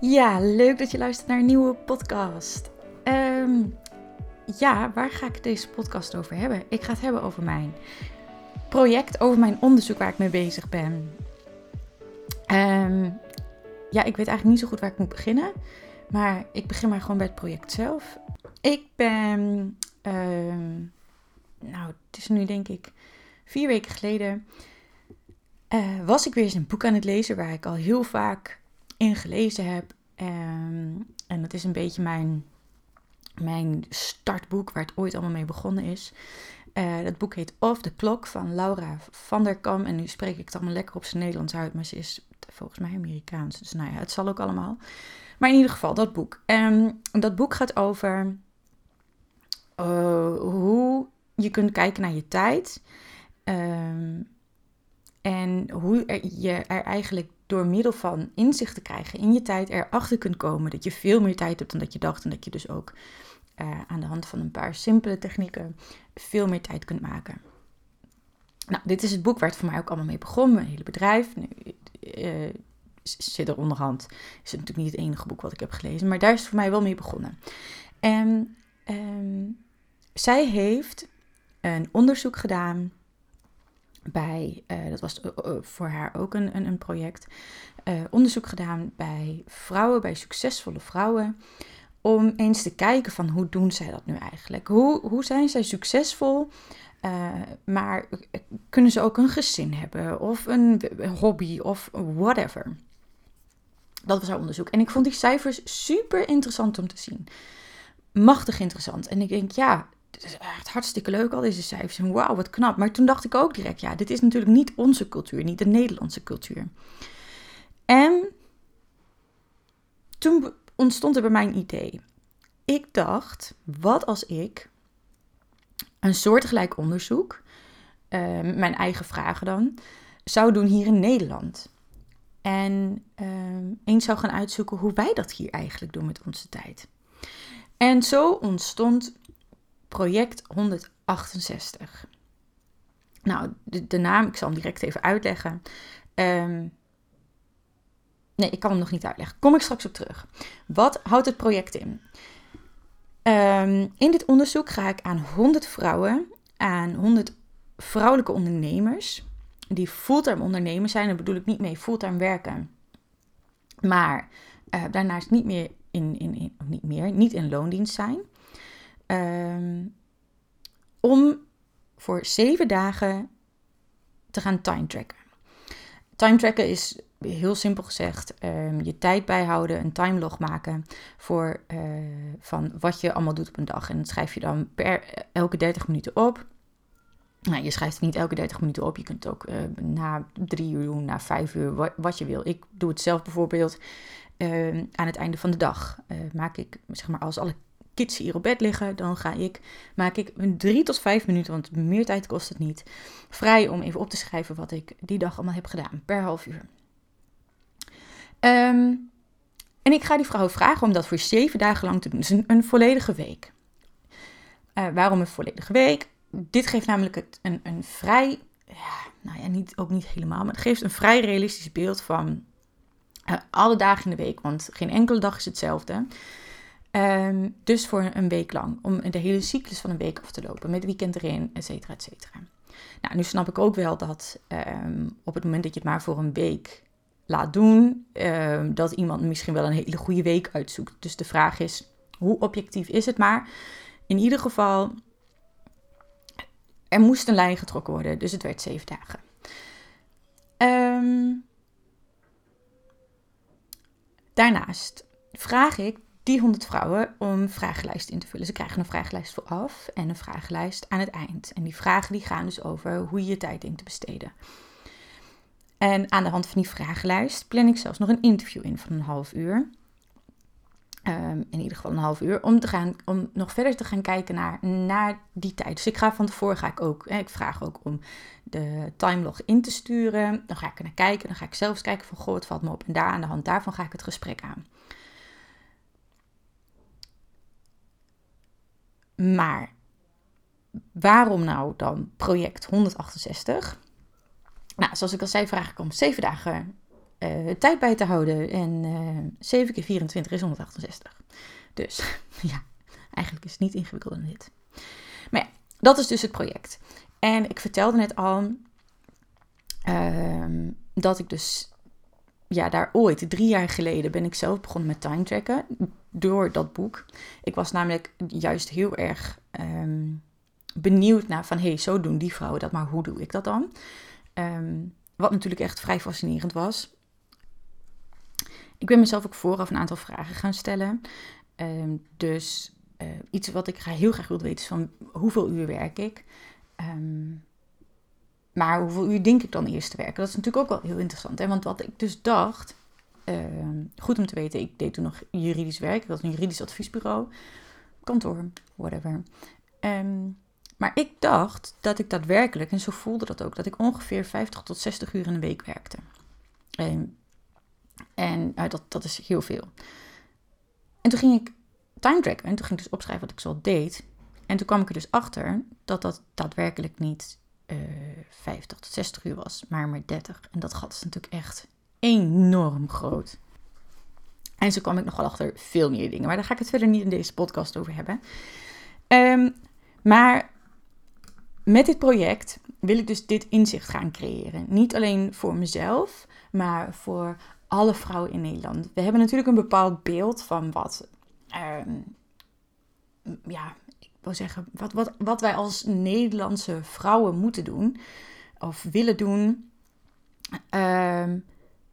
Ja, leuk dat je luistert naar een nieuwe podcast. Ehm, ja, waar ga ik deze podcast over hebben? Ik ga het hebben over mijn project, over mijn onderzoek waar ik mee bezig ben. Ehm, ja, ik weet eigenlijk niet zo goed waar ik moet beginnen. Maar ik begin maar gewoon bij het project zelf. Ik ben, ehm, nou, het is nu denk ik vier weken geleden, uh, was ik weer eens een boek aan het lezen waar ik al heel vaak in gelezen heb. Um, en dat is een beetje mijn, mijn startboek, waar het ooit allemaal mee begonnen is. Uh, dat boek heet Off the Clock van Laura van der Kam. En nu spreek ik het allemaal lekker op zijn Nederlands uit, maar ze is volgens mij Amerikaans. Dus nou ja, het zal ook allemaal. Maar in ieder geval, dat boek. Um, dat boek gaat over uh, hoe je kunt kijken naar je tijd. Um, en hoe je er eigenlijk door middel van inzicht te krijgen in je tijd erachter kunt komen dat je veel meer tijd hebt dan dat je dacht. En dat je dus ook uh, aan de hand van een paar simpele technieken veel meer tijd kunt maken. Nou, dit is het boek waar het voor mij ook allemaal mee begon. Mijn hele bedrijf. Nu, uh, zit er onderhand. Is het natuurlijk niet het enige boek wat ik heb gelezen. Maar daar is het voor mij wel mee begonnen. En um, zij heeft een onderzoek gedaan bij, uh, dat was voor haar ook een, een, project, uh, onderzoek gedaan bij vrouwen, bij succesvolle vrouwen, om eens te kijken van hoe doen zij dat nu eigenlijk? Hoe, hoe zijn zij succesvol, maar kunnen ze ook een gezin hebben of een hobby of whatever? Dat was haar onderzoek. En ik vond die cijfers super interessant om te zien. Machtig interessant. En ik denk, ja, het is echt hartstikke leuk, al deze cijfers. Wauw, wat knap. Maar toen dacht ik ook direct, ja, dit is natuurlijk niet onze cultuur, niet de Nederlandse cultuur. En toen ontstond er bij mij een idee. Ik dacht, wat als ik een soortgelijk onderzoek, uh, mijn eigen vragen dan, zou doen hier in Nederland. En uh, eens zou gaan uitzoeken hoe wij dat hier eigenlijk doen met onze tijd. En zo ontstond project 168. Nou, de, naam, ik zal hem direct even uitleggen. Um, nee, ik kan hem nog niet uitleggen. Kom ik straks op terug. Wat houdt het project in? Um, in dit onderzoek ga ik aan 100 vrouwen, aan 100 vrouwelijke ondernemers, die fulltime ondernemers zijn. Daar bedoel ik niet mee fulltime werken, maar uh, daarnaast niet meer in, in, in, niet meer, niet in loondienst zijn. Um, om voor zeven dagen te gaan time tracken. Time tracken is heel simpel gezegd um, je tijd bijhouden, een timelog maken voor uh, van wat je allemaal doet op een dag. En dat schrijf je dan per elke 30 minuten op. Nou, je schrijft het niet elke 30 minuten op. Je kunt het ook uh, na drie uur doen, na vijf uur, wat, je wil. Ik doe het zelf bijvoorbeeld uh, aan het einde van de dag. Maak ik, zeg maar, als alle kids hier op bed liggen, dan ga ik, maak ik een drie tot vijf minuten, want meer tijd kost het niet, vrij om even op te schrijven wat ik die dag allemaal heb gedaan, per half uur. Um, en ik ga die vrouw vragen om dat voor zeven dagen lang te doen, dus een, een volledige week. Uh, waarom een volledige week? Dit geeft namelijk een, een vrij, ja, nou ja, niet, ook niet helemaal, maar het geeft een vrij realistisch beeld van uh, alle dagen in de week, want geen enkele dag is hetzelfde. Um, dus voor een week lang, om de hele cyclus van een week af te lopen, met weekend erin, et cetera, et cetera. Nou, nu snap ik ook wel dat um, op het moment dat je het maar voor een week laat doen, um, dat iemand misschien wel een hele goede week uitzoekt. Dus de vraag is, hoe objectief is het maar? In ieder geval, er moest een lijn getrokken worden, dus het werd zeven dagen. daarnaast vraag ik die 100 vrouwen om vragenlijsten in te vullen. Ze krijgen een vragenlijst vooraf en een vragenlijst aan het eind. En die vragen die gaan dus over hoe je je tijd denkt te besteden. En aan de hand van die vragenlijst plan ik zelfs nog een interview in van een half uur. Um, in ieder geval een half uur, om, te gaan, om nog verder te gaan kijken naar, naar die tijd. Dus ik ga van tevoren ga ik ook, hè, ik vraag ook om de timelog in te sturen. Dan ga ik er naar kijken, dan ga ik zelfs kijken van, goh, wat valt me op. En daar aan de hand daarvan ga ik het gesprek aan. Maar waarom nou dan project 168? Nou, zoals ik al zei, vraag ik om zeven dagen uh, tijd bij te houden. En uh, 7 keer 24 is 168. Dus ja, eigenlijk is het niet ingewikkelder dan dit. Maar ja, dat is dus het project. En ik vertelde net al uh, dat ik dus ja, daar ooit, drie jaar geleden, ben ik zelf begonnen met time tracken door dat boek. Ik was namelijk juist heel erg um, benieuwd naar van, hé, hey, zo doen die vrouwen dat, maar hoe doe ik dat dan? Um, wat natuurlijk echt vrij fascinerend was. Ik ben mezelf ook vooraf een aantal vragen gaan stellen. Um, dus uh, iets wat ik heel graag wilde weten is van hoeveel uur werk ik? Maar hoeveel uur denk ik dan eerst te werken? Dat is natuurlijk ook wel heel interessant. Hè? Want wat ik dus dacht, uh, goed om te weten, ik deed toen nog juridisch werk. Ik had een juridisch adviesbureau, kantoor, whatever. Um, maar ik dacht dat ik daadwerkelijk, en zo voelde dat ook, dat ik ongeveer 50 tot 60 uur in een week werkte. En, en uh, dat, dat is heel veel. En toen ging ik time tracken en toen ging ik dus opschrijven wat ik zo deed. En toen kwam ik er dus achter dat dat daadwerkelijk niet uh, 50 tot 60 uur was, maar maar 30. En dat gat is natuurlijk echt enorm groot. En zo kwam ik nog wel achter veel meer dingen. Maar daar ga ik het verder niet in deze podcast over hebben. Um, maar met dit project wil ik dus dit inzicht gaan creëren. Niet alleen voor mezelf, maar voor alle vrouwen in Nederland. We hebben natuurlijk een bepaald beeld van wat, um, ja, ik wil zeggen, wat, wat, wat wij als Nederlandse vrouwen moeten doen of willen doen. Um,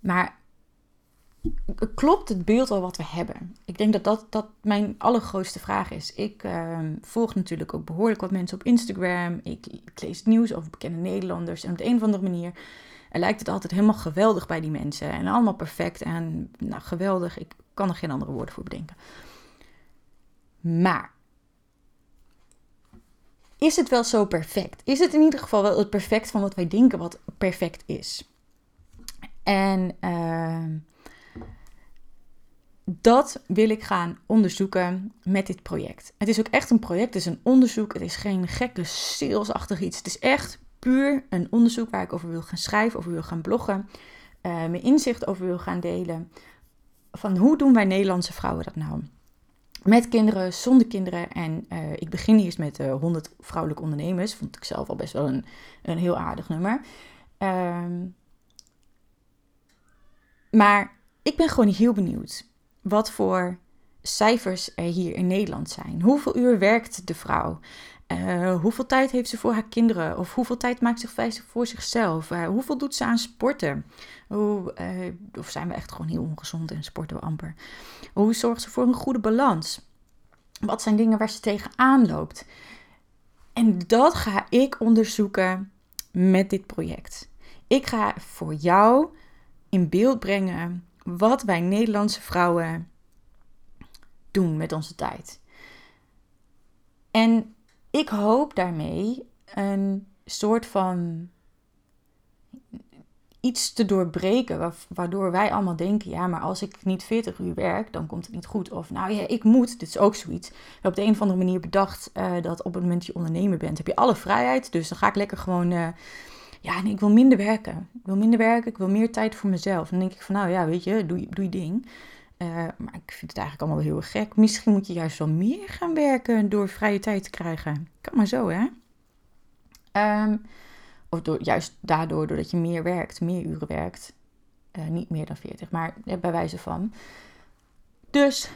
maar klopt het beeld al wat we hebben? Ik denk dat dat, dat mijn allergrootste vraag is. Ik uh, volg natuurlijk ook behoorlijk wat mensen op Instagram. Ik, ik, lees nieuws over bekende Nederlanders. En op de een of andere manier lijkt het altijd helemaal geweldig bij die mensen. En allemaal perfect en nou, geweldig. Ik kan er geen andere woorden voor bedenken. Maar is het wel zo perfect? Is het in ieder geval wel het perfect van wat wij denken wat perfect is? En uh, dat wil ik gaan onderzoeken met dit project. Het is ook echt een project, het is een onderzoek. Het is geen gekke salesachtig iets. Het is echt puur een onderzoek waar ik over wil gaan schrijven, over wil gaan bloggen, uh, mijn inzicht over wil gaan delen. Van hoe doen wij Nederlandse vrouwen dat nou? Met kinderen, zonder kinderen. En uh, ik begin eerst met uh, 100 vrouwelijke ondernemers. Vond ik zelf al best wel een, een heel aardig nummer. Uh, maar ik ben gewoon heel benieuwd wat voor cijfers er hier in Nederland zijn. Hoeveel uur werkt de vrouw? Uh, hoeveel tijd heeft ze voor haar kinderen? Of hoeveel tijd maakt ze voor zichzelf? Uh, hoeveel doet ze aan sporten? Hoe, uh, of zijn we echt gewoon heel ongezond en sporten we amper? Hoe zorgt ze voor een goede balans? Wat zijn dingen waar ze tegenaan loopt? En dat ga ik onderzoeken met dit project. Ik ga voor jou in beeld brengen wat wij Nederlandse vrouwen doen met onze tijd. En ik hoop daarmee een soort van iets te doorbreken, waardoor wij allemaal denken: ja, maar als ik niet 40 uur werk, dan komt het niet goed. Of nou ja, ik moet, dit is ook zoiets. Op de een of andere manier bedacht uh, dat op het moment dat je ondernemer bent, heb je alle vrijheid. Dus dan ga ik lekker gewoon. Uh, ja, nee, ik wil minder werken. Ik wil minder werken, ik wil meer tijd voor mezelf. dan denk ik van, nou ja, weet je, doe, doe je ding. Uh, maar ik vind het eigenlijk allemaal heel gek. Misschien moet je juist wel meer gaan werken door vrije tijd te krijgen. Kan maar zo, hè? Um, of door, juist daardoor, doordat je meer werkt, meer uren werkt. Uh, niet meer dan 40, maar bij wijze van. Dus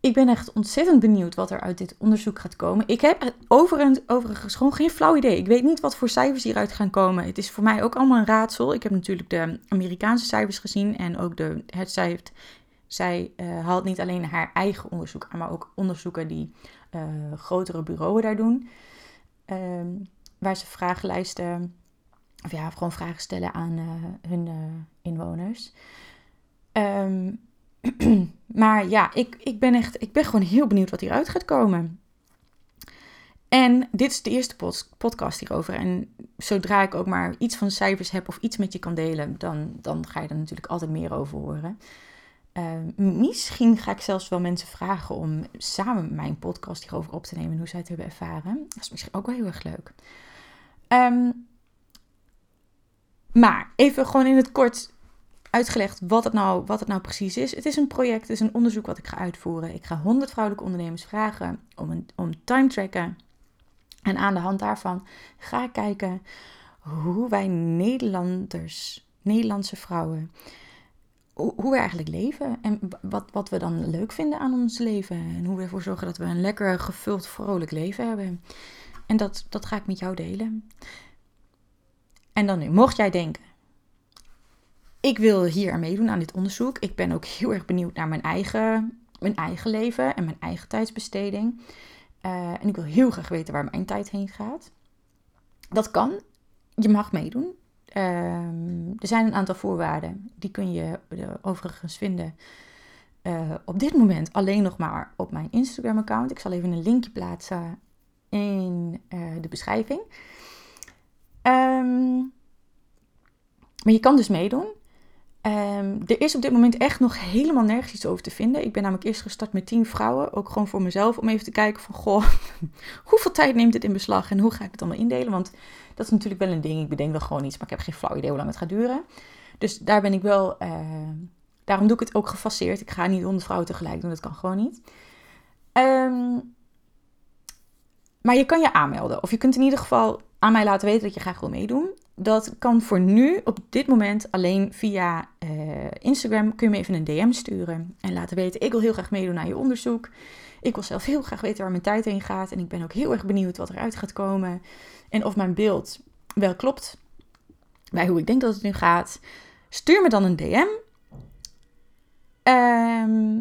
ik ben echt ontzettend benieuwd wat er uit dit onderzoek gaat komen. Ik heb overigens gewoon geen flauw idee. Ik weet niet wat voor cijfers hieruit gaan komen. Het is voor mij ook allemaal een raadsel. Ik heb natuurlijk de Amerikaanse cijfers gezien en ook de, het, zij, heeft, zij uh, haalt niet alleen haar eigen onderzoek aan, maar ook onderzoeken die uh, grotere bureaus daar doen. Uh, waar ze vragenlijsten, of ja, gewoon vragen stellen aan uh, hun inwoners. Um, maar ja, ik, ik ben echt, ik ben gewoon heel benieuwd wat hieruit gaat komen. En dit is de eerste podcast hierover. En zodra ik ook maar iets van cijfers heb of iets met je kan delen, dan, dan ga je er natuurlijk altijd meer over horen. Uh, misschien ga ik zelfs wel mensen vragen om samen mijn podcast hierover op te nemen en hoe zij het hebben ervaren. Dat is misschien ook wel heel erg leuk. Um, maar even gewoon in het kort uitgelegd wat het, nou, wat het nou precies is. Het is een project, het is een onderzoek wat ik ga uitvoeren. Ik ga 100 vrouwelijke ondernemers vragen om, een, om time tracken. En aan de hand daarvan ga ik kijken hoe wij Nederlanders, Nederlandse vrouwen, hoe we eigenlijk leven en wat, wat we dan leuk vinden aan ons leven. En hoe we ervoor zorgen dat we een lekker gevuld, vrolijk leven hebben. En dat, dat ga ik met jou delen. En dan nu, mocht jij denken, ik wil hier aan meedoen aan dit onderzoek. Ik ben ook heel erg benieuwd naar mijn eigen, mijn eigen leven en mijn eigen tijdsbesteding. Uh, en ik wil heel graag weten waar mijn tijd heen gaat. Dat kan. Je mag meedoen. Ehm, er zijn een aantal voorwaarden. Die kun je overigens vinden uh, op dit moment alleen nog maar op mijn Instagram-account. Ik zal even een linkje plaatsen in de beschrijving. Um, maar je kan dus meedoen. Um, er is op dit moment echt nog helemaal nergens iets over te vinden. Ik ben namelijk eerst gestart met 10 vrouwen. Ook gewoon voor mezelf. Om even te kijken van, goh, hoeveel tijd neemt het in beslag? En hoe ga ik het allemaal indelen? Want dat is natuurlijk wel een ding. Ik bedenk dan gewoon iets, maar ik heb geen flauw idee hoe lang het gaat duren. Dus daar ben ik wel... Uh, daarom doe ik het ook gefaseerd. Ik ga niet 100 vrouwen tegelijk doen. Dat kan gewoon niet. Um, maar je kan je aanmelden. Of je kunt in ieder geval aan mij laten weten dat je graag wil meedoen. Dat kan voor nu, op dit moment, alleen via uh, Instagram. Kun je me even een DM sturen en laten weten: ik wil heel graag meedoen aan je onderzoek. Ik wil zelf heel graag weten waar mijn tijd heen gaat. En ik ben ook heel erg benieuwd wat eruit gaat komen. En of mijn beeld wel klopt bij hoe ik denk dat het nu gaat. Stuur me dan een DM. Ehm,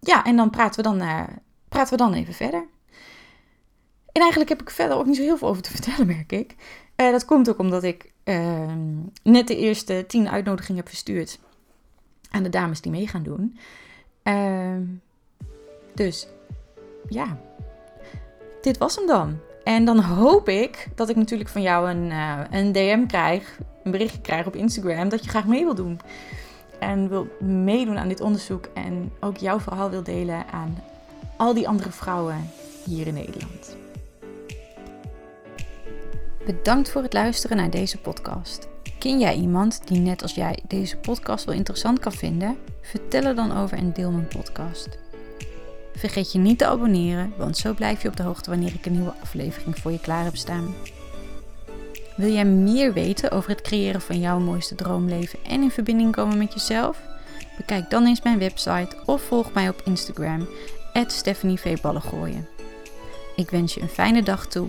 ja, en dan praten we dan, uh, praten we dan even verder. En eigenlijk heb ik verder ook niet zo heel veel over te vertellen, merk ik. Uh, dat komt ook omdat ik uh, net de eerste tien uitnodigingen heb verstuurd aan de dames die mee gaan doen. Uh, dus ja, dit was hem dan. En dan hoop ik dat ik natuurlijk van jou een, uh, een DM krijg, een berichtje krijg op Instagram, dat je graag mee wil doen. En wil meedoen aan dit onderzoek en ook jouw verhaal wil delen aan al die andere vrouwen hier in Nederland. Bedankt voor het luisteren naar deze podcast. Ken jij iemand die net als jij deze podcast wel interessant kan vinden? Vertel er dan over en deel mijn podcast. Vergeet je niet te abonneren, want zo blijf je op de hoogte wanneer ik een nieuwe aflevering voor je klaar heb staan. Wil jij meer weten over het creëren van jouw mooiste droomleven en in verbinding komen met jezelf? Bekijk dan eens mijn website of volg mij op Instagram, Stephanie Ik wens je een fijne dag toe